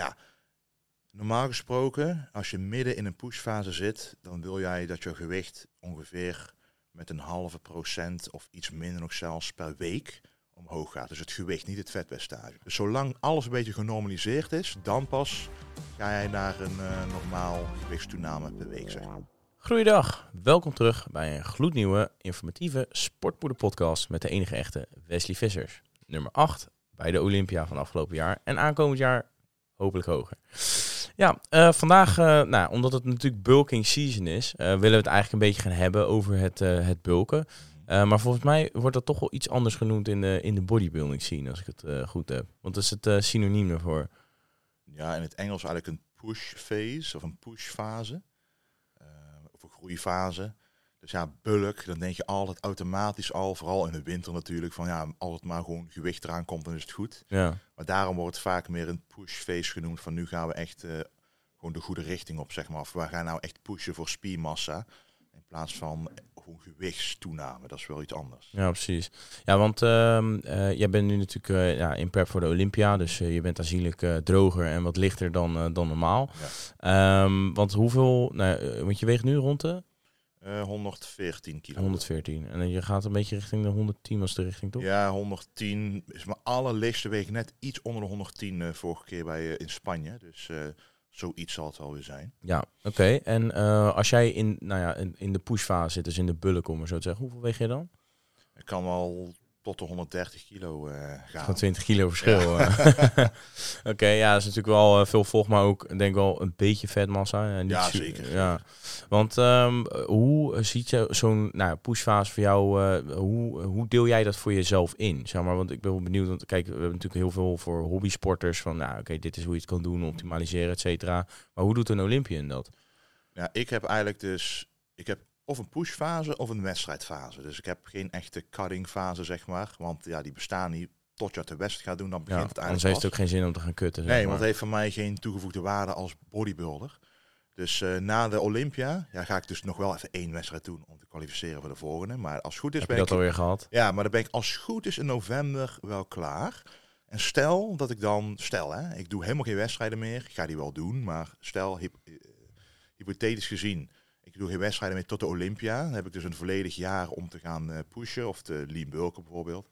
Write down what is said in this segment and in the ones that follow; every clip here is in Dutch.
Ja, normaal gesproken, als je midden in een pushfase zit, dan wil jij dat je gewicht ongeveer met een halve procent of iets minder nog zelfs per week omhoog gaat. Dus het gewicht, niet het vetpercentage. Dus zolang alles een beetje genormaliseerd is, dan pas ga jij naar een uh, normaal gewichtstoename per week, maar. Goeiedag, welkom terug bij een gloednieuwe, informatieve Sportpoeder podcast met de enige echte Wesley Vissers. Nummer 8 bij de Olympia van afgelopen jaar en aankomend jaar hopelijk hoger. Ja, uh, vandaag, uh, nou, omdat het natuurlijk bulking season is, uh, willen we het eigenlijk een beetje gaan hebben over het, het bulken. maar volgens mij wordt dat toch wel iets anders genoemd in de, in de bodybuilding scene, als ik het goed heb. Want dat is het synoniem daarvoor. Ja, in het Engels eigenlijk een push phase of een push fase. of een groeifase. Dus ja, bulk, dan denk je altijd automatisch al, vooral in de winter natuurlijk, van ja, als het maar gewoon gewicht eraan komt, dan is het goed. Ja. Maar daarom wordt het vaak meer een push phase genoemd, van nu gaan we echt uh, gewoon de goede richting op, zeg maar. Of we gaan nou echt pushen voor spiermassa, in plaats van gewoon gewichtstoename. Dat is wel iets anders. Ja, precies. Ja, want uh, uh, jij bent nu natuurlijk uh, ja, in prep voor de Olympia, dus je bent aanzienlijk droger en wat lichter dan, dan normaal. Ja. Um, want hoeveel, nou, want je weegt nu rond de... Uh, 114 kilo. 114. En je gaat een beetje richting de 110 als de richting, toch? Ja, 110 is mijn allerlichtste weeg net iets onder de 110 uh, vorige keer bij uh, in Spanje. Dus zoiets zal het wel weer zijn. Ja, oké. Okay. En als jij in, nou ja, in, in de pushfase zit, dus in de bulk om maar zo te zeggen, hoeveel weeg je dan? Ik kan wel tot de 130 kilo uh, gaan. Van 20 kilo verschil. Ja. Oké, okay, ja, dat is natuurlijk wel uh, veel volg, maar ook denk ik wel een beetje vetmassa. Niet ja zeker. Ja. Want um, hoe ziet je zo'n nou, pushfase voor jou, uh, hoe, hoe deel jij dat voor jezelf in? Zeg maar, want ik ben wel benieuwd, want kijk, we hebben natuurlijk heel veel voor hobbysporters van, nou oké, okay, dit is hoe je het kan doen, optimaliseren, et cetera. Maar hoe doet een Olympian dat? Ja, ik heb eigenlijk dus, ik heb of een pushfase of een wedstrijdfase. Dus ik heb geen echte cuttingfase, zeg maar. Want ja, die bestaan niet tot je het de wedstrijd gaat doen. Dan begint ja, het eigenlijk heeft het ook geen zin om te gaan kutten. Nee, want het heeft voor mij geen toegevoegde waarde als bodybuilder. Dus uh, na de Olympia ja, ga ik dus nog wel even één wedstrijd doen om te kwalificeren voor de volgende. Maar als goed is... Heb ben je dat ik, alweer gehad? Ja, maar dan ben ik als het goed is in november wel klaar. En stel dat ik dan... Stel, hè, ik doe helemaal geen wedstrijden meer. Ik ga die wel doen, maar stel, hyp, hypothetisch gezien doe geen wedstrijden meer tot de Olympia. Dan heb ik dus een volledig jaar om te gaan uh, pushen. Of de lean bulken bijvoorbeeld.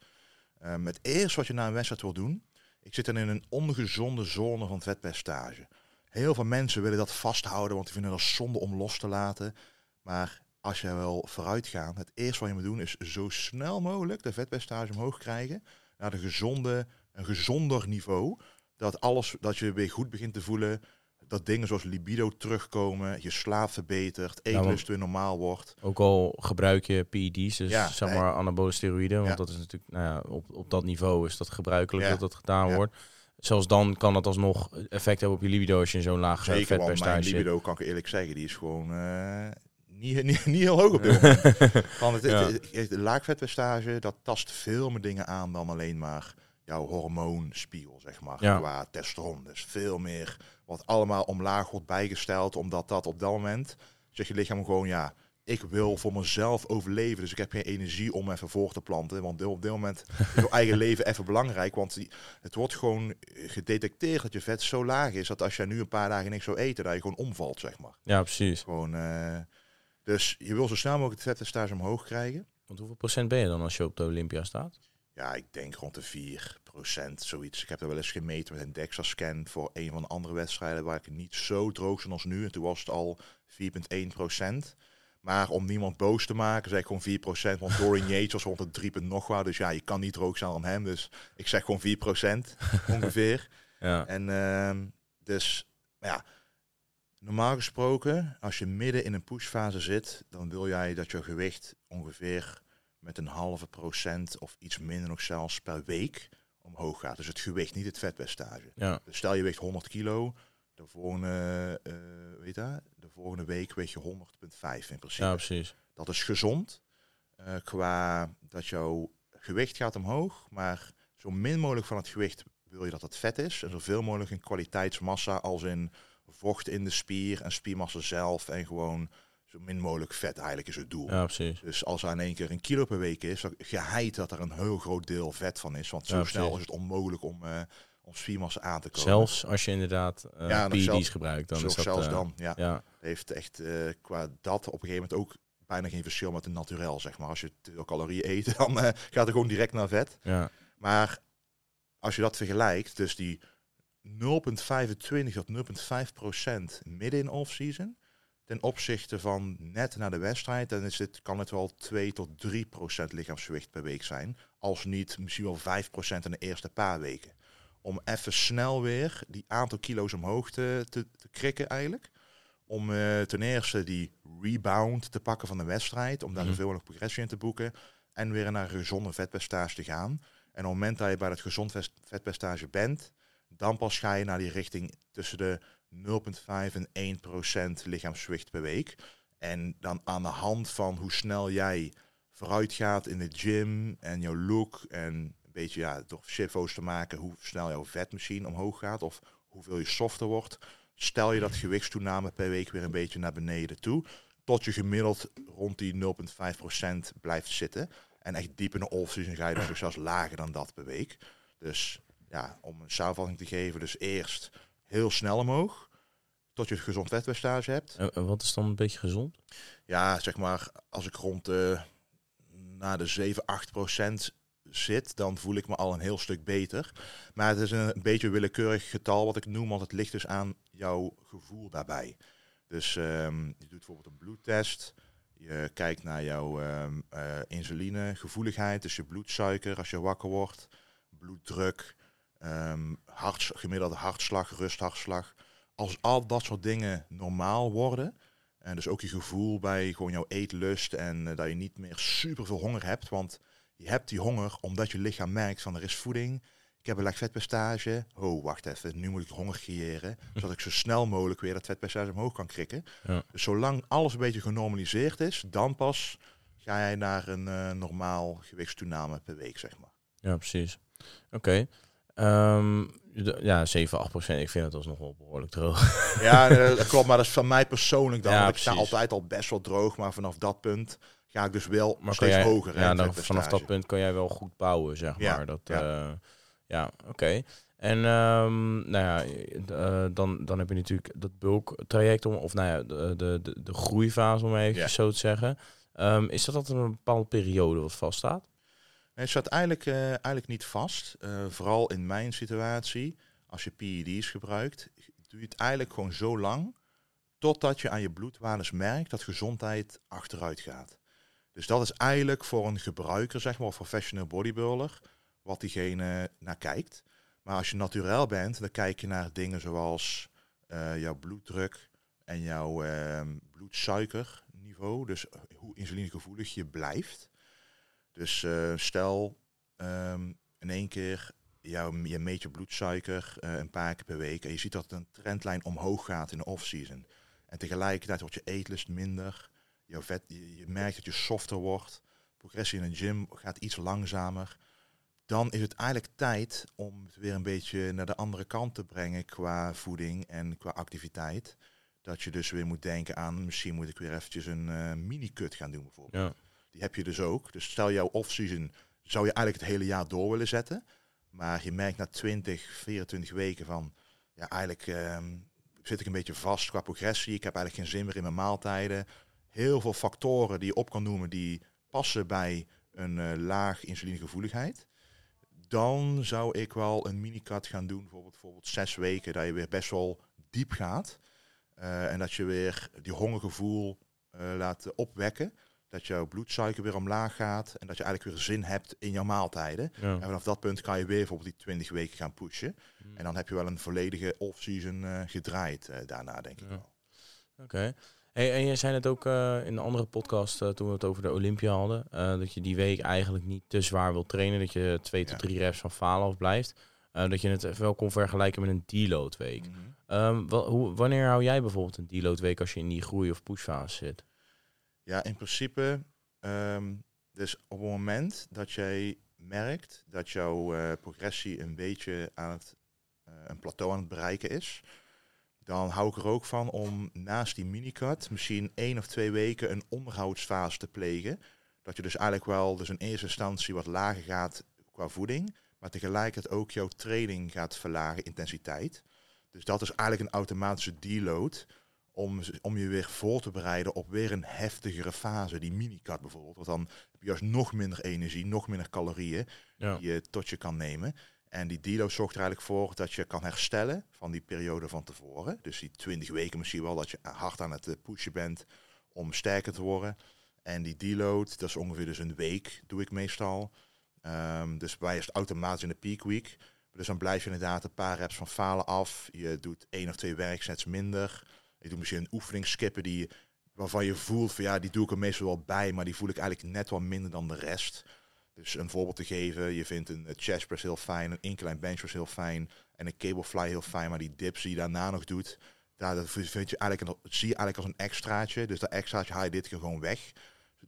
Um, het eerste wat je na een wedstrijd wil doen. Ik zit dan in een ongezonde zone van vetpercentage. Heel veel mensen willen dat vasthouden, want die vinden dat zonde om los te laten. Maar als je wel vooruit gaat, het eerste wat je moet doen is zo snel mogelijk de vetpercentage omhoog krijgen naar de gezonde, een gezonder niveau. Dat alles, dat je weer goed begint te voelen, dat dingen zoals libido terugkomen, je slaap verbetert, eetlust ja, weer normaal wordt. Ook al gebruik je PED's, dus ja, zeg maar anabole steroïden, want dat is natuurlijk, nou ja, op, op dat niveau is dat gebruikelijk dat dat gedaan wordt. Zelfs dan kan het alsnog effect hebben op je libido als je zo'n laag Zeker, vetpercentage mijn libido, kan ik eerlijk zeggen, die is gewoon uh, niet, niet, niet heel hoog op dit moment. Van het, ja. het, het, het laag vetpercentage, dat tast veel meer dingen aan dan alleen maar jouw hormoonspiegel, zeg maar, ja. qua testosteron. Dus veel meer wat allemaal omlaag wordt bijgesteld, omdat dat op dat moment zeg je lichaam gewoon, ja, ik wil voor mezelf overleven, dus ik heb geen energie om even voor te planten. Want op dit moment is je eigen leven even belangrijk, want het wordt gewoon gedetecteerd dat je vet zo laag is, dat als je nu een paar dagen niks zou eten, dat je gewoon omvalt, zeg maar. Ja, precies. Gewoon, uh, dus je wil zo snel mogelijk het stage omhoog krijgen. Want hoeveel procent ben je dan als je op de Olympia staat? Ja, ik denk rond de 4 procent, zoiets. Ik heb er wel eens gemeten met een DEXA-scan voor een van de andere wedstrijden waar ik niet zo droog ben als nu. En toen was het al 4,1 procent. Maar om niemand boos te maken, zeg ik gewoon 4 procent. Want Dorian Yates was rond de 3, nog wat. Dus ja, je kan niet droog zijn aan hem. Dus ik zeg gewoon 4 procent ongeveer. ja. En uh, dus, ja, normaal gesproken, als je midden in een pushfase zit, dan wil jij dat je gewicht ongeveer met een halve procent of iets minder nog zelfs per week omhoog gaat. Dus het gewicht, niet het vetpercentage. Ja. Dus stel je weegt 100 kilo, de volgende, uh, weet je, de volgende week weeg je 100,5 in principe. Ja, precies. Dat is gezond. Uh, qua dat jouw gewicht gaat omhoog, maar zo min mogelijk van het gewicht wil je dat het vet is. En zoveel mogelijk in kwaliteitsmassa als in vocht in de spier en spiermassa zelf en gewoon zo min mogelijk vet eigenlijk is het doel. Ja, precies. Dus als er in één keer een kilo per week is, dan geheid dat er een heel groot deel vet van is. Want zo Ja, snel is het onmogelijk om, eh, om spiermassa aan te komen. Zelfs als je inderdaad uh, Ja, PED's zelf- gebruikt, dan is dat... zelfs eh, dan, ja. Ja, heeft echt qua dat op een gegeven moment ook bijna geen verschil met een naturel, zeg maar. Als je te veel calorieën eet, dan gaat het gewoon direct naar vet. ja, Maar als je dat vergelijkt, dus die 0,25 tot 0,5 procent midden in off-season, ten opzichte van net na de wedstrijd, dan is het, kan het wel 2 tot 3 procent lichaamsgewicht per week zijn. Als niet misschien wel 5 procent in de eerste paar weken. Om even snel weer die aantal kilo's omhoog te, te, te krikken eigenlijk. Om eh, ten eerste die rebound te pakken van de wedstrijd. Om daar Mhm. zoveel mogelijk progressie in te boeken. En weer naar een gezonde vetpercentage te gaan. En op het moment dat je bij dat gezond vet- vetpercentage bent, dan pas ga je naar die richting tussen de 0,5 en 1 procent lichaamsgewicht per week. En dan aan de hand van hoe snel jij vooruit gaat in de gym en jouw look en een beetje ja, door shitfo's te maken hoe snel jouw vetmachine omhoog gaat of hoeveel je softer wordt, stel je dat gewichtstoename per week weer een beetje naar beneden toe, tot je gemiddeld rond die 0,5% blijft zitten. En echt diep in de off-season ga je dus zelfs lager dan dat per week. Dus ja, om een samenvatting te geven, dus eerst heel snel omhoog, tot je het gezond vetpercentage hebt. En- wat is dan een beetje gezond? Ja, zeg maar, als ik rond de, na de 7, 8 procent zit, dan voel ik me al een heel stuk beter. Maar het is een, een beetje willekeurig getal wat ik noem, want het ligt dus aan jouw gevoel daarbij. Dus ehm, je doet bijvoorbeeld een bloedtest. Je kijkt naar jouw ehm eh, insulinegevoeligheid, dus je bloedsuiker als je wakker wordt, bloeddruk, ehm harts, gemiddelde hartslag, rusthartslag. Als al dat soort dingen normaal worden, en dus ook je gevoel bij gewoon jouw eetlust en eh, dat je niet meer super veel honger hebt. Want je hebt die honger omdat je lichaam merkt van er is voeding. Ik heb een laag vetpercentage. Oh, wacht even. Nu moet ik honger creëren. Zodat ik zo snel mogelijk weer dat vetpercentage omhoog kan krikken. Ja. Dus zolang alles een beetje genormaliseerd is, dan pas ga jij naar een eh, normaal gewichtstoename per week, zeg maar. Ja, precies. Oké. Ehm, de- ja, 7, 8 procent. Ik vind het alsnog wel behoorlijk droog. Ja, eh, dat klopt. Maar dat is van mij persoonlijk dan. Ja, want ik sta altijd al best wel droog. Maar vanaf dat punt ga ik dus wel Maar steeds jij, hoger. ja, dan, vanaf dat punt kan jij wel goed bouwen, zeg Ja, maar. Dat, ja. ja, ja oké. En ehm, nou ja, eh, dan, dan heb je natuurlijk dat bulktraject, om, of nou ja, de, de, de, groeifase, om even zo te zeggen. Ehm, is dat altijd een bepaalde periode wat vaststaat? Het staat eigenlijk, eh, eigenlijk niet vast. Eh, vooral in mijn situatie, als je PED's gebruikt, doe je het eigenlijk gewoon zo lang totdat je aan je bloedwaardes merkt dat gezondheid achteruit gaat. Dus dat is eigenlijk voor een gebruiker, zeg maar, of professional bodybuilder, wat diegene naar kijkt. Maar als je naturel bent, dan kijk je naar dingen zoals eh, jouw bloeddruk en jouw ehm, bloedsuikerniveau. Dus hoe insulinegevoelig je blijft. Dus eh, stel ehm, in één keer jouw, je meet je bloedsuiker eh, een paar keer per week en je ziet dat een trendlijn omhoog gaat in de off-season. En tegelijkertijd wordt je eetlust minder, jouw vet, je, merkt dat je softer wordt, progressie in de gym gaat iets langzamer. Dan is het eigenlijk tijd om het weer een beetje naar de andere kant te brengen qua voeding en qua activiteit. Dat je dus weer moet denken aan, misschien moet ik weer eventjes een eh, mini-cut gaan doen bijvoorbeeld. Ja. Die heb je dus ook. Dus stel jouw off-season zou je eigenlijk het hele jaar door willen zetten. Maar je merkt na 20, 24 weken van, ja eigenlijk ehm, zit ik een beetje vast qua progressie. Ik heb eigenlijk geen zin meer in mijn maaltijden. Heel veel factoren die je op kan noemen die passen bij een eh, laag insulinegevoeligheid. Dan zou ik wel een minicut gaan doen, bijvoorbeeld, bijvoorbeeld zes weken, dat je weer best wel diep gaat. Eh, en dat je weer die hongergevoel eh, laat opwekken. Dat jouw bloedsuiker weer omlaag gaat. En dat je eigenlijk weer zin hebt in jouw maaltijden. Ja. En vanaf dat punt kan je weer bijvoorbeeld die 20 weken gaan pushen. En dan heb je wel een volledige off-season eh, gedraaid eh, daarna, denk ik wel. Oké. Hey, en je zei het ook eh, in een andere podcast toen we het over de Olympia hadden. dat je die week eigenlijk niet te zwaar wil trainen. Dat je twee tot drie reps van falen af blijft. Dat je het even wel kon vergelijken met een deload week. Mhm. Ehm, hoe, wanneer hou jij bijvoorbeeld een deload week als je in die groei- of pushfase zit? Ja, in principe, ehm, dus op het moment dat jij merkt dat jouw eh, progressie een beetje aan het, eh, een plateau aan het bereiken is, dan hou ik er ook van om naast die minicut misschien één of twee weken een onderhoudsfase te plegen. Dat je dus eigenlijk wel dus in eerste instantie wat lager gaat qua voeding, maar tegelijkertijd ook jouw training gaat verlagen, intensiteit. Dus dat is eigenlijk een automatische deload om, om je weer voor te bereiden op weer een heftigere fase, die minicut bijvoorbeeld. Want dan heb je juist nog minder energie, nog minder calorieën Ja. die je tot je kan nemen. En die deload zorgt er eigenlijk voor dat je kan herstellen van die periode van tevoren. Dus die 20 weken misschien wel dat je hard aan het eh, pushen bent om sterker te worden. En die deload, dat is ongeveer dus een week, doe ik meestal. Ehm, dus bij is het automatisch in de peak week. Dus dan blijf je inderdaad een paar reps van falen af. Je doet één of twee werksets minder. Je doet misschien een oefening skippen die, waarvan je voelt van ja, die doe ik er meestal wel bij, maar die voel ik eigenlijk net wat minder dan de rest. Dus een voorbeeld te geven, je vindt een chest press heel fijn, een incline bench press heel fijn en een cable fly heel fijn, maar die dips die je daarna nog doet, daar dat vind je eigenlijk, zie je eigenlijk als een extraatje. Dus dat extraatje haal je dit keer gewoon weg.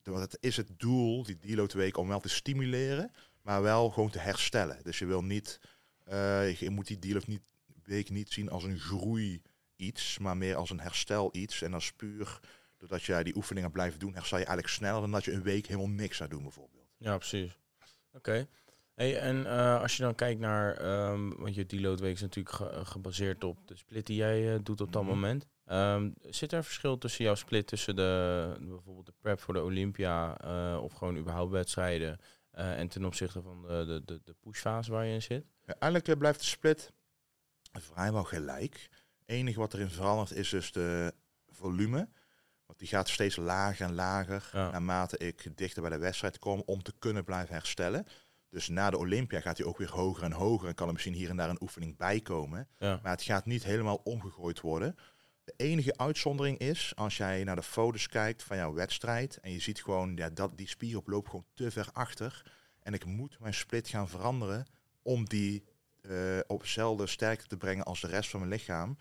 Want het is het doel, die deload week, om wel te stimuleren, maar wel gewoon te herstellen. Dus je wil niet, eh, je moet die deload niet, week niet zien als een groei iets, maar meer als een herstel iets. En is puur doordat jij die oefeningen blijft doen, herstel je eigenlijk sneller dan dat je een week helemaal niks zou doen bijvoorbeeld. Ja, precies. Oké. Hey, en eh, als je dan kijkt naar, ehm, want je deload week is natuurlijk ge- gebaseerd op de split die jij eh, doet op dat Mhm. moment. Ehm, zit er een verschil tussen jouw split tussen de, bijvoorbeeld de prep voor de Olympia eh, of gewoon überhaupt wedstrijden eh, en ten opzichte van de, de, de, pushfase waar je in zit? Ja, eigenlijk eh, blijft de split vrijwel gelijk. Enige wat erin verandert is dus de volume. Want die gaat steeds lager en lager Ja. naarmate ik dichter bij de wedstrijd kom om te kunnen blijven herstellen. Dus na de Olympia gaat hij ook weer hoger en hoger en kan er misschien hier en daar een oefening bij komen. Ja. Maar het gaat niet helemaal omgegooid worden. De enige uitzondering is als jij naar de foto's kijkt van jouw wedstrijd en je ziet gewoon ja, dat die spierop loopt gewoon te ver achter. En ik moet mijn split gaan veranderen om die eh, op dezelfde sterkte te brengen als de rest van mijn lichaam.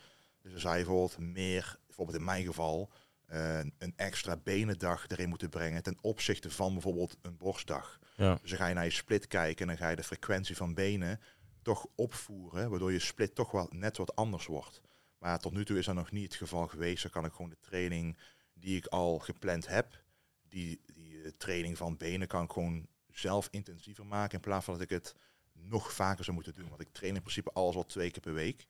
Dus dan zou je bijvoorbeeld meer, bijvoorbeeld in mijn geval, eh, een extra benendag erin moeten brengen ten opzichte van bijvoorbeeld een borstdag. Ja. Dus dan ga je naar je split kijken en dan ga je de frequentie van benen toch opvoeren, waardoor je split toch wel net wat anders wordt. Maar tot nu toe is dat nog niet het geval geweest. Dan kan ik gewoon de training die ik al gepland heb, die, die eh, training van benen kan ik gewoon zelf intensiever maken in plaats van dat ik het nog vaker zou moeten doen. Want ik train in principe alles al twee keer per week.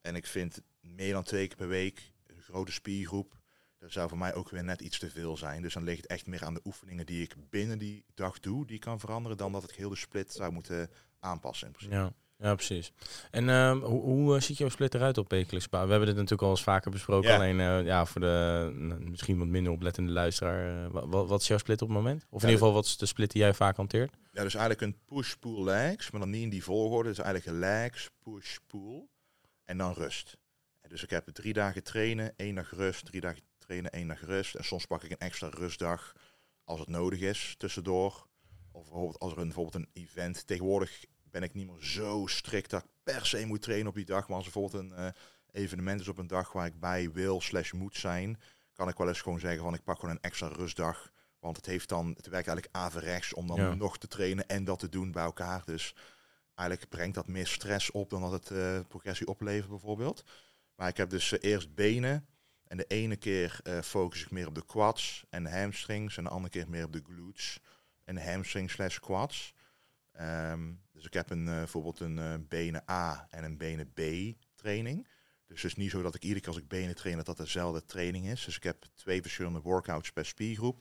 En ik vind meer dan twee keer per week een grote spiergroep, dat zou voor mij ook weer net iets te veel zijn. Dus dan ligt het echt meer aan de oefeningen die ik binnen die dag doe, die kan veranderen, dan dat ik heel de split zou moeten aanpassen. In principe. Ja, ja precies. En ehm, hoe, hoe eh, ziet jouw split eruit op wekelijks? We hebben dit natuurlijk al eens vaker besproken. Ja. Alleen eh, ja, voor de misschien wat minder oplettende luisteraar. eh, wa- wa- wat, is jouw split op het moment? Of in Ja, ieder geval, wat is de split die jij vaak hanteert? Ja, dus eigenlijk een push-pull legs, maar dan niet in die volgorde. Dus eigenlijk een legs, push-pull en dan rust. Dus ik heb drie dagen trainen, één dag rust, drie dagen trainen, één dag rust. En soms pak ik een extra rustdag als het nodig is, tussendoor. Of bijvoorbeeld als er een, bijvoorbeeld een event... Tegenwoordig ben ik niet meer zo strikt dat ik per se moet trainen op die dag. Maar als er bijvoorbeeld een eh, evenement is op een dag waar ik bij wil slash moet zijn... kan ik wel eens gewoon zeggen van ik pak gewoon een extra rustdag. Want het, heeft dan, het werkt eigenlijk averechts om dan Ja. nog te trainen en dat te doen bij elkaar. Dus eigenlijk brengt dat meer stress op dan dat het eh, progressie oplevert bijvoorbeeld. Ik heb dus eh, eerst benen. En de ene keer eh, focus ik meer op de quads en de hamstrings. En de andere keer meer op de glutes en de hamstring slash quads. Ehm, dus ik heb een, eh, bijvoorbeeld een benen A en een benen B training. Dus het is niet zo dat ik iedere keer als ik benen train dat dat dezelfde training is. Dus ik heb twee verschillende workouts per spiergroep.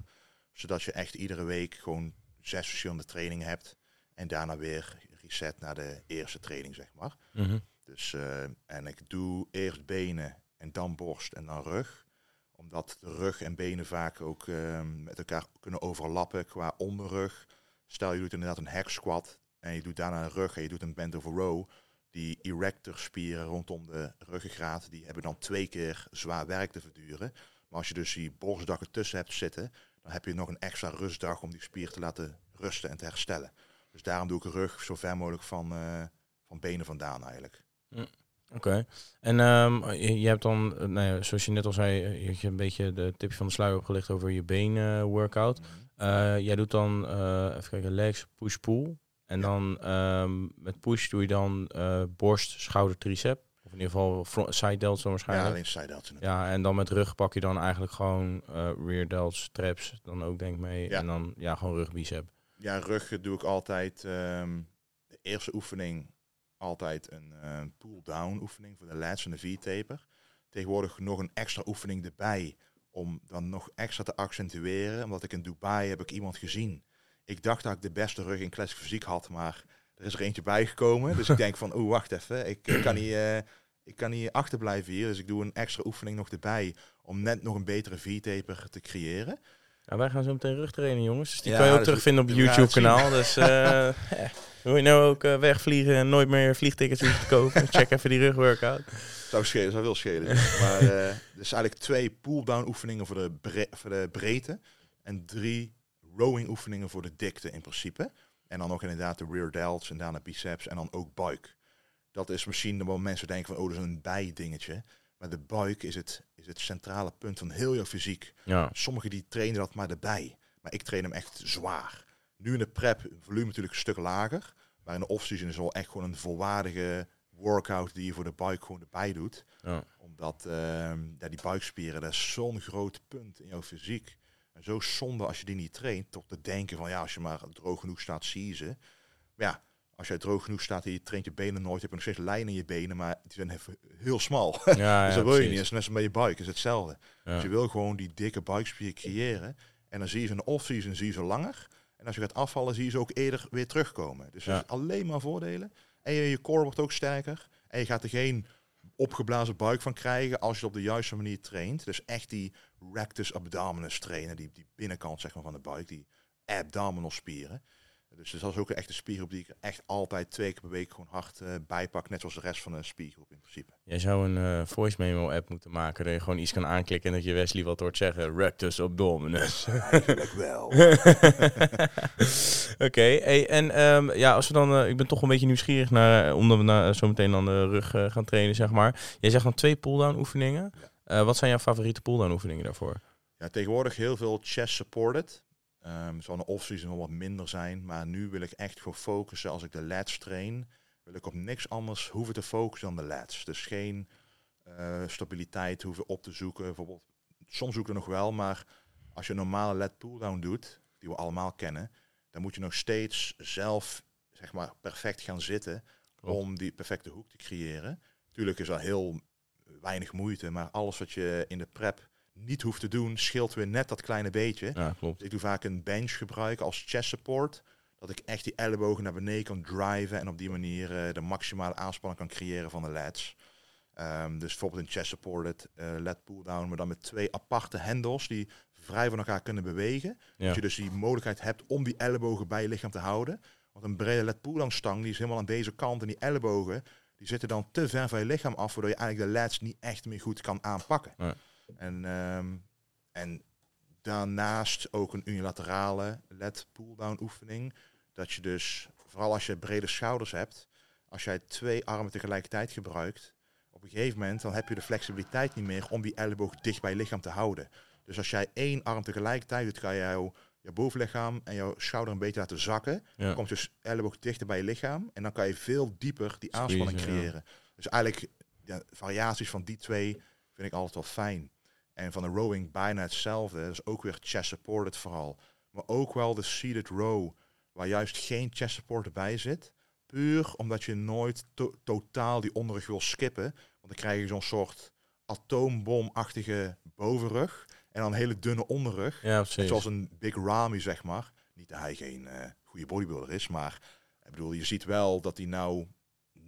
Zodat je echt iedere week gewoon zes verschillende trainingen hebt. En daarna weer reset naar de eerste training, zeg maar. Mhm. Dus, eh, en ik doe eerst benen en dan borst en dan rug. Omdat de rug en benen vaak ook ehm, met elkaar kunnen overlappen qua onderrug. Stel je doet inderdaad een hack squat en je doet daarna een rug en je doet een bend over row. Die erector spieren rondom de ruggengraat, die hebben dan twee keer zwaar werk te verduren. Maar als je dus die borstdag ertussen hebt zitten, dan heb je nog een extra rustdag om die spier te laten rusten en te herstellen. Dus daarom doe ik rug zo ver mogelijk van, eh, van benen vandaan eigenlijk. Oké. En ehm, je, hebt dan, eh, nou ja, zoals je net al zei, eh, je hebt een beetje de tipje van de sluier opgelicht over je been eh, workout. Eh, jij doet dan, even kijken, legs, push, pull. En Ja. dan ehm, met push doe je dan borst, schouder, tricep. Of in ieder geval front, side delts dan Ja, waarschijnlijk. alleen side delts. Ja, en dan met rug pak je dan eigenlijk gewoon rear delts, traps dan ook denk ik mee. Ja. En dan ja, gewoon rug, bicep. Ja, rug doe ik altijd. ehm, de eerste oefening altijd een uh, pull-down oefening voor de lats en de V-taper. Tegenwoordig nog een extra oefening erbij om dan nog extra te accentueren. Omdat ik in Dubai heb ik iemand gezien. Ik dacht dat ik de beste rug in classic fysiek had, maar er is er eentje bijgekomen. Dus ik denk van, oh wacht even, ik, kan niet, ik kan niet achterblijven hier. Dus ik doe een extra oefening nog erbij om net nog een betere V-taper te creëren. Ja, wij gaan zo meteen rugtrainen, jongens. Dus die kan je ook dus terugvinden op het YouTube-kanaal. Dus uh, wil je nou ook uh, wegvliegen en nooit meer vliegtickets hoeven te kopen? Check even die rugworkout. Zou schelen, zou wel schelen. maar uh, dus eigenlijk twee pull-down oefeningen voor de, bre voor de breedte. En drie rowing oefeningen voor de dikte in principe. En dan nog inderdaad de rear delts en daarna biceps en dan ook buik. Dat is misschien waar mensen denken van, oh, dat is een bijdingetje. Maar de buik is het, is het centrale punt van heel je fysiek. Ja. Sommigen die trainen dat maar erbij. Maar ik train hem echt zwaar. Nu in de prep, volume natuurlijk een stuk lager. Maar in de off-season is wel echt gewoon een volwaardige workout die je voor de buik gewoon erbij doet. Ja. Omdat uh, ja, die buikspieren, dat is zo'n groot punt in jouw fysiek. En zo zonde als je die niet traint, toch te denken van ja, als je maar droog genoeg staat, zie je ze. Maar ja, als jij droog genoeg staat en je traint je benen nooit, heb je nog steeds lijnen in je benen, maar die zijn even heel smal. Ja, dus ja, dat wil je niet. Dat is net als met je buik, is hetzelfde. Ja. Dus je wil gewoon die dikke buikspier creëren. En dan zie je ze in de off-season zie je ze langer. En als je gaat afvallen, zie je ze ook eerder weer terugkomen. Dus Ja. dat is alleen maar voordelen. En je, je core wordt ook sterker. En je gaat er geen opgeblazen buik van krijgen als je het op de juiste manier traint. Dus echt die rectus abdominis trainen, die, die binnenkant zeg maar, van de buik, die abdominal spieren. Dus dat is ook een echte spiergroep die ik echt altijd twee keer per week gewoon hard eh, bijpak. Net zoals de rest van de spiergroep in principe. Jij zou een eh, voice memo app moeten maken. Dat je gewoon iets kan aanklikken en dat je Wesley wat hoort zeggen. Rectus abdominis. Eigenlijk wel. Oké, hey, en ehm, ja, als we dan, eh, ik ben toch een beetje nieuwsgierig naar, omdat we na, zo meteen aan de rug eh, gaan trainen, zeg maar. Jij zegt dan twee pull-down oefeningen. Eh, wat zijn jouw favoriete pull-down oefeningen daarvoor? Ja, tegenwoordig heel veel chest supported. Ehm zal een off-season wel wat minder zijn. Maar nu wil ik echt gewoon focussen. Als ik de lats train, wil ik op niks anders hoeven te focussen dan de lats. Dus geen eh, stabiliteit hoeven op te zoeken. Bijvoorbeeld, soms zoek ik er nog wel, maar als je een normale lat pull-down doet, die we allemaal kennen, dan moet je nog steeds zelf zeg maar, perfect gaan zitten Klopt. om die perfecte hoek te creëren. Tuurlijk is dat heel weinig moeite, maar alles wat je in de prep niet hoeft te doen, scheelt weer net dat kleine beetje. Ja, klopt. Ik doe vaak een bench gebruiken als chest support. Dat ik echt die ellebogen naar beneden kan driven en op die manier eh, de maximale aanspanning kan creëren van de lats. Ehm, dus bijvoorbeeld een chest supported eh lat pull down, maar dan met twee aparte hendels die vrij van elkaar kunnen bewegen. Ja. Dat je dus die mogelijkheid hebt om die ellebogen bij je lichaam te houden. Want een brede lat pull down stang die is helemaal aan deze kant en die ellebogen die zitten dan te ver van je lichaam af, waardoor je eigenlijk de lats niet echt meer goed kan aanpakken. Ja. En, ehm, en daarnaast ook een unilaterale led pull-down oefening. Dat je dus, vooral als je brede schouders hebt, als jij twee armen tegelijkertijd gebruikt, op een gegeven moment dan heb je de flexibiliteit niet meer om die elleboog dicht bij je lichaam te houden. Dus als jij één arm tegelijkertijd doet, kan je jouw, jouw bovenlichaam en jouw schouder een beetje laten zakken. Ja. Dan komt je elleboog dichter bij je lichaam en dan kan je veel dieper die Squeeze, aanspanning ja. creëren. Dus eigenlijk ja, variaties van die twee vind ik altijd wel fijn. En van de rowing bijna hetzelfde. Is ook weer chest supported vooral. Maar ook wel de seated row, waar juist geen chest support erbij zit. Puur omdat je nooit to- totaal die onderrug wil skippen. Want dan krijg je zo'n soort atoombomachtige bovenrug. En dan een hele dunne onderrug. Ja. Zoals een Big Ramy, zeg maar. Niet dat hij geen eh, goede bodybuilder is, maar ik bedoel, je ziet wel dat hij nou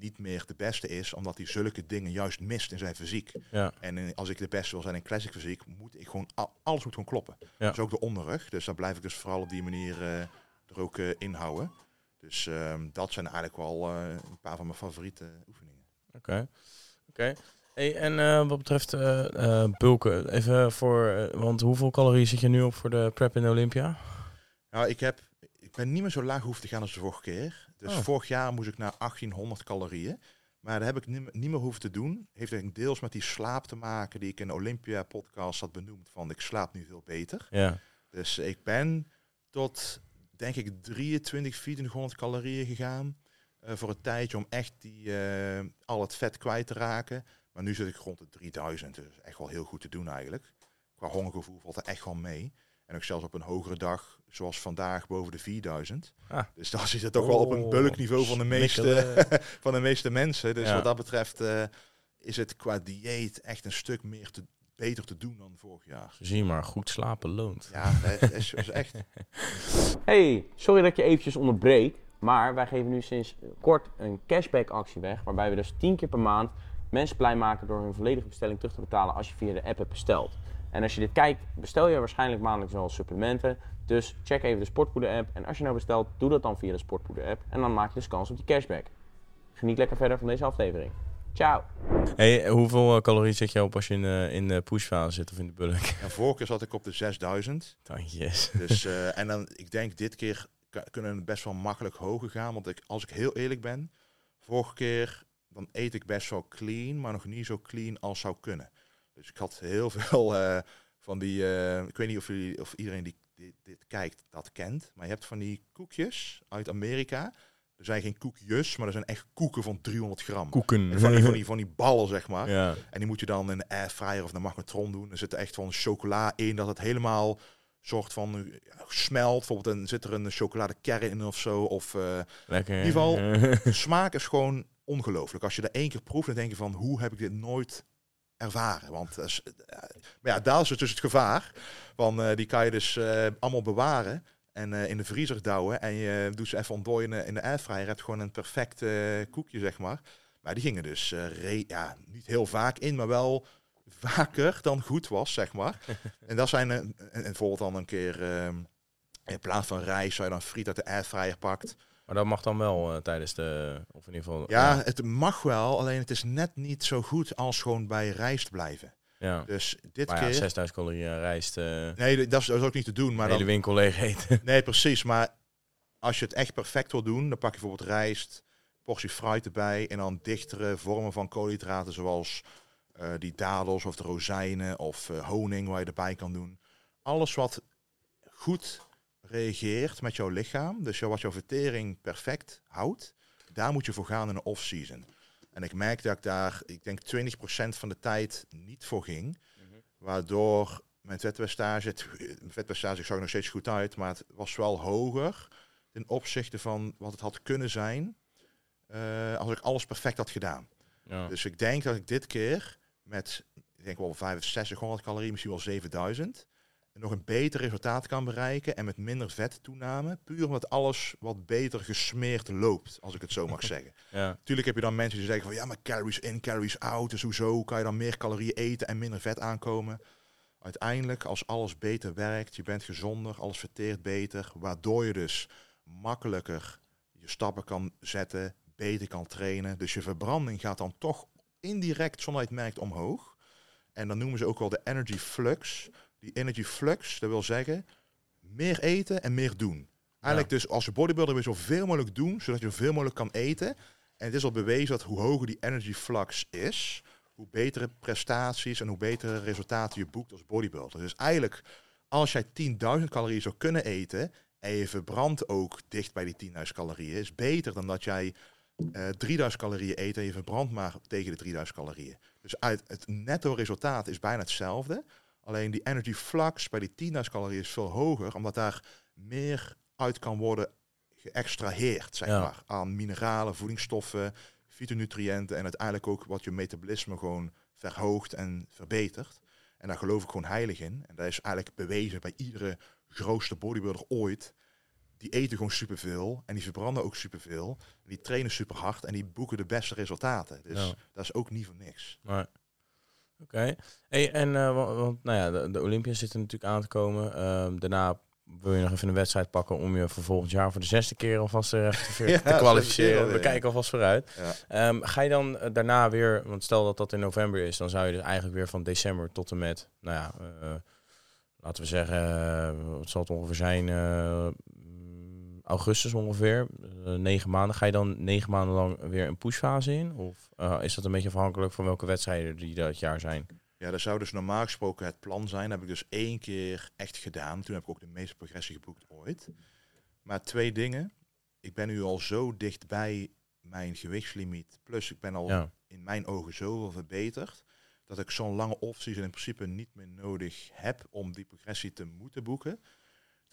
niet meer de beste is, omdat hij zulke dingen juist mist in zijn fysiek. Ja. En in- als ik de beste wil zijn in classic fysiek, moet ik gewoon al- alles moet gewoon kloppen. Ja. Dus ook de onderrug. Dus dan blijf ik dus vooral op die manier eh, er ook eh, in houden. Dus ehm, dat zijn eigenlijk wel eh, een paar van mijn favoriete oefeningen. Oké. Oké. Hey, en wat betreft bulken, even voor, want hoeveel calorieën zit je nu op voor de prep in de Olympia? Nou, ik, heb, ik ben niet meer zo laag hoeven te gaan als de vorige keer. Dus Oh. vorig jaar moest ik naar 1800 calorieën. Maar dat heb ik niet, meer- niet meer hoeven te doen. Heeft eigenlijk deels met die slaap te maken die ik in de Olympia podcast had benoemd. Van ik slaap nu veel beter. Ja. Dus ik ben tot, denk ik, 23, 2400 calorieën gegaan. eh, voor een tijdje om echt die, eh, al het vet kwijt te raken. Maar nu zit ik rond de 3000. Dus echt wel heel goed te doen eigenlijk. Qua hongergevoel valt er echt wel mee. En ook zelfs op een hogere dag, zoals vandaag, boven de 4000. Ah. Dus dan zit het toch wel op een Oh, bulkniveau van de meeste, van de meeste mensen. Dus Ja. wat dat betreft eh, is het qua dieet echt een stuk meer te, beter te doen dan vorig jaar. Zie je maar, goed slapen loont. Ja, dat is, is echt. Hey, sorry dat ik je eventjes onderbreek, maar wij geven nu sinds kort een cashback actie weg, waarbij we dus 10 keer per maand mensen blij maken door hun volledige bestelling terug te betalen als je via de app hebt besteld. En als je dit kijkt, bestel je waarschijnlijk maandelijks wel supplementen, dus check even de Sportpoeder app en als je nou bestelt, doe dat dan via de Sportpoeder app en dan maak je dus kans op die cashback. Geniet lekker verder van deze aflevering. Ciao! Hey, hoeveel eh, calorieën zet je op als je in, eh, in de pushfase zit of in de bulk? En vorige keer zat ik op de 6000. Tandjes. Dus, eh, en dan, ik denk dit keer kunnen we best wel makkelijk hoger gaan. Want ik, als ik heel eerlijk ben, vorige keer dan eet ik best wel clean, maar nog niet zo clean als zou kunnen. Dus ik had heel veel eh, van die, eh, ik weet niet of, jullie, of iedereen die dit, dit kijkt dat kent, maar je hebt van die koekjes uit Amerika. Er zijn geen koekjes, maar er zijn echt koeken van 300 gram. Koeken. En Van die, van, die, van die ballen, zeg maar. Ja. En die moet je dan in de airfryer of de magnetron doen. Er zit er echt van chocola in, dat het helemaal soort van eh, smelt. Bijvoorbeeld dan zit er een chocoladekern in of zo. Of Lekker. In ieder geval- de smaak is gewoon ongelooflijk. Als je er één keer proeft, dan denk je van hoe heb ik dit nooit ervaren? Want is, eh, maar ja, daar is het dus het gevaar. Want eh, die kan je dus eh, allemaal bewaren. En eh, in de vriezer douwen. En je doet ze even ontdooien in de, airfryer. Je hebt gewoon een perfect eh, koekje, zeg maar. Maar die gingen dus eh, re- ja, niet heel vaak in, maar wel vaker dan goed was, zeg maar. en dat zijn eh, en, en bijvoorbeeld dan een keer ehm, in plaats van rijst, zou je dan friet uit de airfryer pakt. Maar dat mag dan wel eh, tijdens de... Of in ieder geval... Ja, het mag wel, alleen het is net niet zo goed als gewoon bij rijst blijven. ja. Dus dit Maar ja, keer... 6000 calorieën rijst. eh Nee, dat is, dat is ook niet te doen. maar de hele dan, winkel leeg eten. nee, precies. Maar als je het echt perfect wil doen, dan pak je bijvoorbeeld rijst, portie fruit erbij en dan dichtere vormen van koolhydraten zoals eh, die dadels of de rozijnen of eh, honing waar je erbij kan doen. Alles wat goed reageert met jouw lichaam, dus wat jouw vertering perfect houdt, daar moet je voor gaan in de off-season. En ik merk dat ik daar, ik denk 20% van de tijd niet voor ging. Waardoor mijn vetpercentage, het vetpercentage zag er nog steeds goed uit, maar het was wel hoger ten opzichte van wat het had kunnen zijn eh, als ik alles perfect had gedaan. Ja. Dus ik denk dat ik dit keer met, ik denk wel 6500 calorieën, misschien wel 7000, nog een beter resultaat kan bereiken en met minder vettoename. Puur omdat alles wat beter gesmeerd loopt, als ik het zo mag zeggen. ja. Natuurlijk heb je dan mensen die zeggen van ja, maar calories in, calories out. Dus hoezo kan je dan meer calorieën eten en minder vet aankomen? Uiteindelijk, als alles beter werkt, je bent gezonder, alles verteert beter, waardoor je dus makkelijker je stappen kan zetten, beter kan trainen. Dus je verbranding gaat dan toch indirect, zonder dat je het merkt, omhoog. En dan noemen ze ook wel de energy flux. Die energy flux, dat wil zeggen meer eten en meer doen. Eigenlijk dus als bodybuilder wil je zoveel mogelijk doen, zodat je zoveel mogelijk kan eten. En het is al bewezen dat hoe hoger die energy flux is, hoe betere prestaties en hoe betere resultaten je boekt als bodybuilder. Dus eigenlijk, als jij 10.000 calorieën zou kunnen eten en je verbrandt ook dicht bij die 10.000 calorieën, is beter dan dat jij eh 3000 calorieën eet en je verbrandt maar tegen de 3000 calorieën. Dus uit het netto resultaat is bijna hetzelfde. Alleen die energy flux bij die 10.000 calorieën is veel hoger, omdat daar meer uit kan worden geëxtraheerd, zeg Ja. maar, aan mineralen, voedingsstoffen, fytonutriënten en uiteindelijk ook wat je metabolisme gewoon verhoogt en verbetert. En daar geloof ik gewoon heilig in. En dat is eigenlijk bewezen bij iedere grootste bodybuilder ooit. Die eten gewoon superveel en die verbranden ook superveel. En die trainen super hard en die boeken de beste resultaten. Dus Ja. dat is ook niet voor niks. Maar, Oké. Hey, en eh, wa- want, nou ja, de, de Olympiërs zitten natuurlijk aan te komen. Ehm, daarna wil je nog even een wedstrijd pakken om je voor volgend jaar voor de zesde keer alvast even te, Ja, te kwalificeren. We kijken alvast vooruit. Ja. Ehm, ga je dan eh, daarna weer, want stel dat dat in november is, dan zou je dus eigenlijk weer van december tot en met, nou ja, eh, laten we zeggen, eh, wat zal het ongeveer zijn, eh, augustus ongeveer, eh, negen maanden. Ga je dan negen maanden lang weer een pushfase in? Of eh, is dat een beetje afhankelijk van welke wedstrijden die dat jaar zijn? Ja, dat zou dus normaal gesproken het plan zijn. Dat heb ik dus één keer echt gedaan. Toen heb ik ook de meeste progressie geboekt ooit. Maar twee dingen. Ik ben nu al zo dichtbij mijn gewichtslimiet. Plus ik ben al Ja, in mijn ogen zoveel verbeterd. dat ik zo'n lange offseason in principe niet meer nodig heb om die progressie te moeten boeken.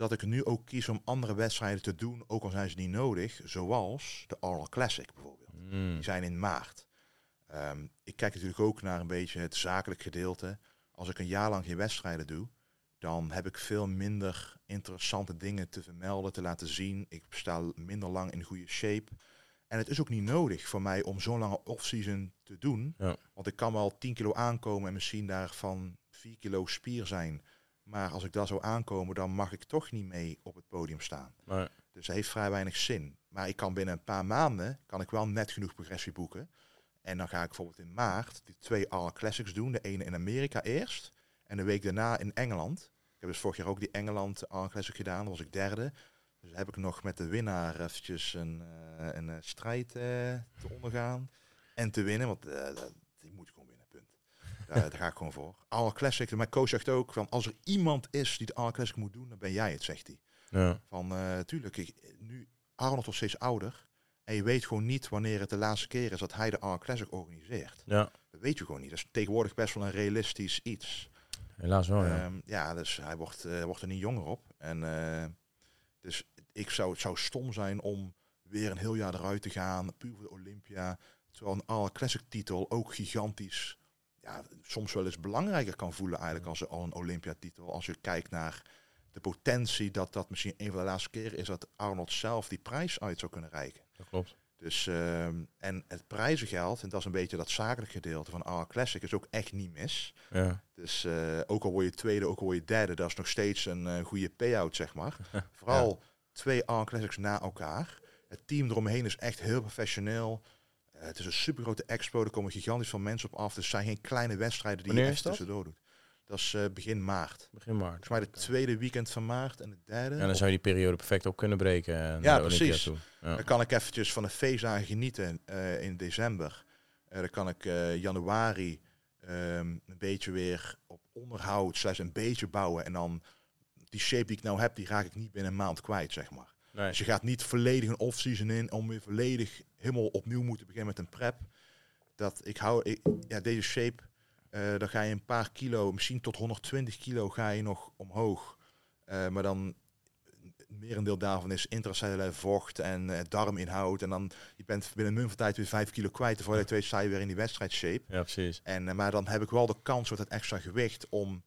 Dat ik nu ook kies om andere wedstrijden te doen, ook al zijn ze niet nodig, zoals de Oral Classic bijvoorbeeld. Mm. Die zijn in maart. Ehm, ik kijk natuurlijk ook naar een beetje het zakelijk gedeelte. Als ik een jaar lang geen wedstrijden doe, dan heb ik veel minder interessante dingen te vermelden, te laten zien. Ik sta minder lang in goede shape. En het is ook niet nodig voor mij om zo'n lange off-season te doen. Ja. Want ik kan wel 10 kilo aankomen en misschien daarvan 4 kilo spier zijn. Maar als ik daar zou aankomen, dan mag ik toch niet mee op het podium staan. Dus dat heeft vrij weinig zin. Maar ik kan binnen een paar maanden, kan ik wel net genoeg progressie boeken. En dan ga ik bijvoorbeeld in maart die twee All Classics doen. De ene in Amerika eerst. En de week daarna in Engeland. Ik heb dus vorig jaar ook die Engeland All Classic gedaan. Dan was ik derde. Dus heb ik nog met de winnaar eventjes een, eh, een eh, strijd eh, te ondergaan. En te winnen, want dat- die moet ik gewoon winnen, punt. Daar, daar ga ik gewoon voor. All Classic, mijn coach zegt ook, van als er iemand is die de All Classic moet doen, dan ben jij het, zegt hij. ja. Van, eh tuurlijk, ik, nu Arnold wordt steeds ouder. En je weet gewoon niet wanneer het de laatste keer is dat hij de All Classic organiseert. ja, Dat weet je gewoon niet. Dat is tegenwoordig best wel een realistisch iets. helaas wel, ja. Ehm, ja, dus hij wordt, eh, wordt er niet jonger op. En dus ik zou, het zou stom zijn om weer een heel jaar eruit te gaan, puur voor de Olympia. Terwijl een All Classic titel ook gigantisch, ja, soms wel eens belangrijker kan voelen eigenlijk als al een Olympia titel. Als je kijkt naar de potentie dat dat misschien een van de laatste keren is dat Arnold zelf die prijs uit zou kunnen reiken. Dat klopt. Dus, ehm, en het prijzengeld, en dat is een beetje dat zakelijk gedeelte van All Classic, is ook echt niet mis. Ja, Dus eh, ook al word je tweede, ook al word je derde, dat is nog steeds een eh, goede payout, zeg maar. Vooral twee All Classics na elkaar. Het team eromheen is echt heel professioneel. Eh, het is een super grote expo, er komen gigantisch veel mensen op af. Dus het zijn geen kleine wedstrijden die Wanneer je echt dat? tussendoor doet. Dat is eh, begin maart. begin maart. Volgens mij de tweede weekend van maart en de derde. Ja, dan zou je die periode perfect op kunnen breken. eh, naar Ja, de precies. toe. Ja. Dan kan ik eventjes van de feestdagen genieten in december. Dan kan ik januari ehm, een beetje weer op onderhoud, slash een beetje bouwen. En dan die shape die ik nou heb, die raak ik niet binnen een maand kwijt, zeg maar. Nee. Dus je gaat niet volledig een off-season in om weer volledig helemaal opnieuw moeten beginnen met een prep. Dat ik hou, ik, ja, deze shape, eh dan ga je een paar kilo, misschien tot 120 kilo ga je nog omhoog. Eh, maar dan het merendeel daarvan is intracellulair vocht en eh, darminhoud. En dan je bent binnen een van tijd weer 5 kilo kwijt. Terwijl je twee sta je weer in die wedstrijdshape. Ja, precies. En, maar dan heb ik wel de kans met het extra gewicht om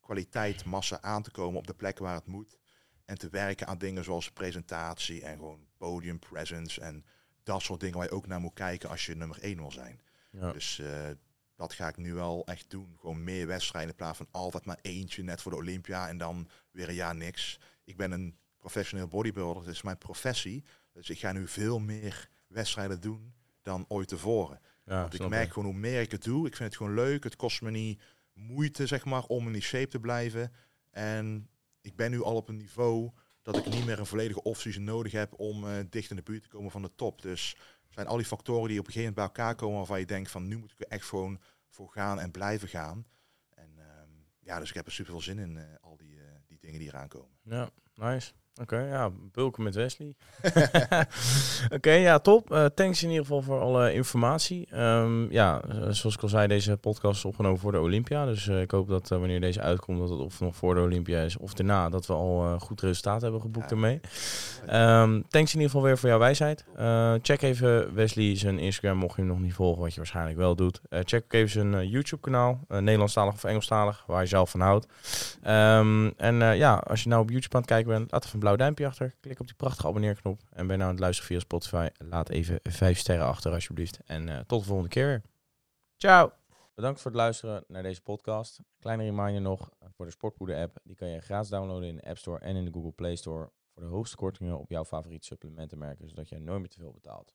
kwaliteit, massa aan te komen op de plekken waar het moet. En te werken aan dingen zoals presentatie en gewoon podium presence en dat soort dingen waar je ook naar moet kijken als je nummer 1 wil zijn. Ja. Dus eh, dat ga ik nu wel echt doen. Gewoon meer wedstrijden in plaats van altijd maar eentje net voor de Olympia en dan weer een jaar niks. Ik ben een professioneel bodybuilder, dat is mijn professie. Dus ik ga nu veel meer wedstrijden doen dan ooit tevoren. ja, Want ik merk gewoon hoe meer ik het doe. Ik vind het gewoon leuk. Het kost me niet moeite, zeg maar, om in die shape te blijven. En ik ben nu al op een niveau dat ik niet meer een volledige off-season nodig heb om eh, dicht in de buurt te komen van de top. Dus zijn al die factoren die op een gegeven moment bij elkaar komen waarvan je denkt van nu moet ik er echt gewoon voor gaan en blijven gaan. En ehm, ja, dus ik heb er super veel zin in, eh, al die, eh, die dingen die eraan komen. Ja, nice. Oké, ja, bulken met Wesley. Oké, ja, top. Eh, thanks in ieder geval voor alle informatie. Ehm, ja, eh, zoals ik al zei, deze podcast is opgenomen voor de Olympia. Dus eh, ik hoop dat wanneer deze uitkomt, dat het of nog voor de Olympia is of daarna, dat we al goed resultaat hebben geboekt Ja. ermee. Ehm, thanks in ieder geval weer voor jouw wijsheid. Check even Wesley zijn Instagram, mocht je hem nog niet volgen, wat je waarschijnlijk wel doet. Check ook even zijn YouTube kanaal, eh, Nederlandstalig of Engelstalig, waar je zelf van houdt. Ehm, en ja, als je nou op YouTube aan het kijken bent, laat even een blauw duimpje achter. Klik op die prachtige abonneerknop. En ben nou aan het luisteren via Spotify, laat even vijf sterren achter alsjeblieft. En eh, tot de volgende keer. Ciao! Bedankt voor het luisteren naar deze podcast. Kleine reminder nog voor de Sportpoeder app. Die kan je gratis downloaden in de App Store en in de Google Play Store. Voor de hoogste kortingen op jouw favoriete supplementenmerken, zodat je nooit meer te veel betaalt.